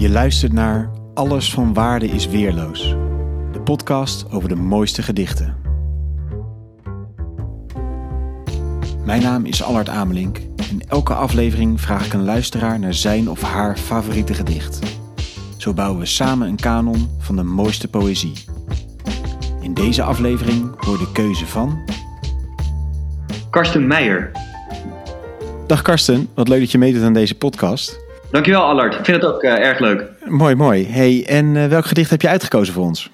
Je luistert naar Alles van Waarde is Weerloos, de podcast over de mooiste gedichten. Mijn naam is Allard Amelink en elke aflevering vraag ik een luisteraar naar zijn of haar favoriete gedicht. Zo bouwen we samen een kanon van de mooiste poëzie. In deze aflevering hoor de keuze van. Karsten Meijer. Dag Karsten, wat leuk dat je meedoet aan deze podcast. Dankjewel Allard, ik vind het ook uh, erg leuk. Mooi, mooi. Hey, en uh, welk gedicht heb je uitgekozen voor ons?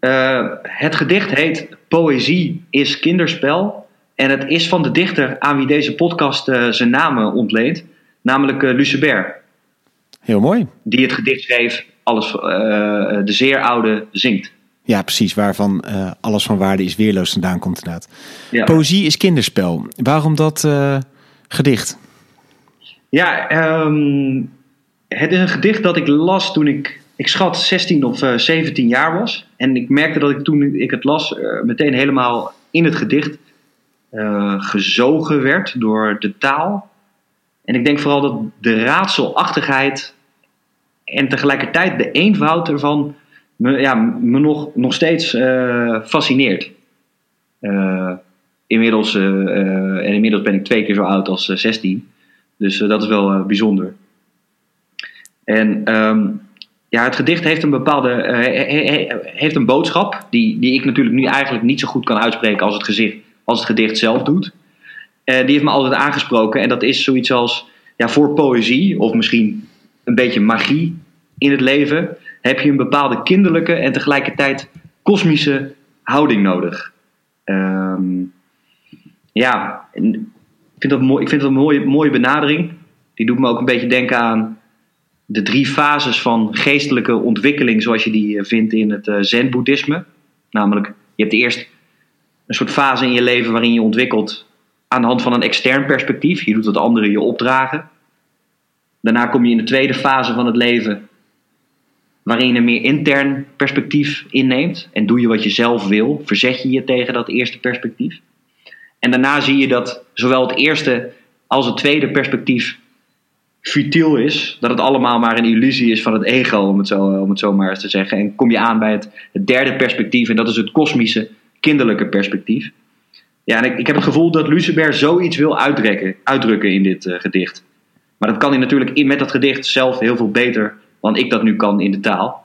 Uh, het gedicht heet Poëzie is kinderspel. En het is van de dichter aan wie deze podcast zijn naam ontleent, namelijk Lucebert. Heel mooi. Die het gedicht schreef, alles, de zeer oude zingt. Ja, precies, waarvan alles van waarde is weerloos vandaan komt inderdaad. Ja. Poëzie is kinderspel. Waarom dat gedicht? Ja, um, het is een gedicht dat ik las toen ik, ik schat 16 of uh, 17 jaar was. En ik merkte dat ik toen ik het las uh, meteen helemaal in het gedicht uh, gezogen werd door de taal. En ik denk vooral dat de raadselachtigheid en tegelijkertijd de eenvoud ervan me, ja, me nog, nog steeds fascineert. inmiddels, en inmiddels ben ik twee keer zo oud als 16. Dus dat is wel bijzonder. En um, ja, het gedicht heeft een bepaalde uh, heeft een boodschap die, die ik natuurlijk nu eigenlijk niet zo goed kan uitspreken als het, gezicht, als het gedicht zelf doet. Die heeft me altijd aangesproken en dat is zoiets als ja, voor poëzie of misschien een beetje magie in het leven heb je een bepaalde kinderlijke en tegelijkertijd kosmische houding nodig. Um, ja, vind dat, mooi, ik vind dat een mooie, mooie benadering. Die doet me ook een beetje denken aan de drie fases van geestelijke ontwikkeling zoals je die eh, vindt in het eh, zen-boeddhisme. Namelijk, je hebt eerst een soort fase in je leven waarin je ontwikkelt aan de hand van een extern perspectief. Je doet wat anderen je opdragen. Daarna kom je in de tweede fase van het leven waarin je een meer intern perspectief inneemt. En doe je wat je zelf wil, verzet je je tegen dat eerste perspectief. En daarna zie je dat zowel het eerste als het tweede perspectief futiel is. Dat het allemaal maar een illusie is van het ego, om het zo, om het zo maar eens te zeggen. En kom je aan bij het, derde perspectief, en dat is het kosmische, kinderlijke perspectief. Ja, en ik, ik heb het gevoel dat Lucebert zoiets wil uitdrukken, uitdrukken in dit uh, gedicht. Maar dat kan hij natuurlijk met dat gedicht zelf heel veel beter dan ik dat nu kan in de taal.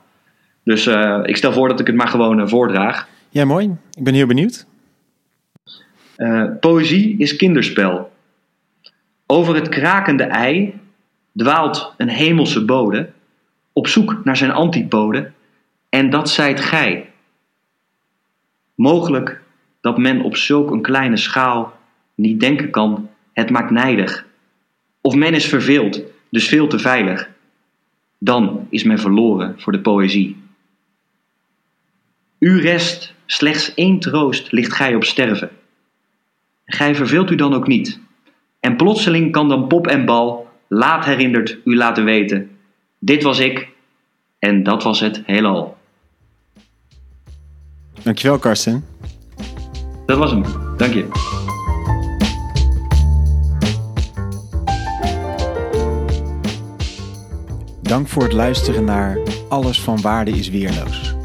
Dus uh, ik stel voor dat ik het maar gewoon uh, voordraag. Ja, mooi. Ik ben heel benieuwd. Poëzie is kinderspel. Over het krakende ei dwaalt een hemelse bode op zoek naar zijn antipode, en dat zijt gij. Mogelijk dat men op zulk een kleine schaal niet denken kan, het maakt nijdig. Of men is verveeld, dus veel te veilig. Dan is men verloren voor de poëzie. U rest slechts één troost, ligt gij op sterven. Gij verveelt u dan ook niet. En plotseling kan dan pop en bal laat herinnerd u laten weten. Dit was ik en dat was het heelal. Dankjewel, Karsten. Dat was hem. Dank je. Dank voor het luisteren naar Alles van Waarde is Weerloos.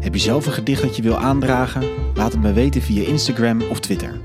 Heb je zelf een gedicht dat je wil aandragen? Laat het me weten via Instagram of Twitter.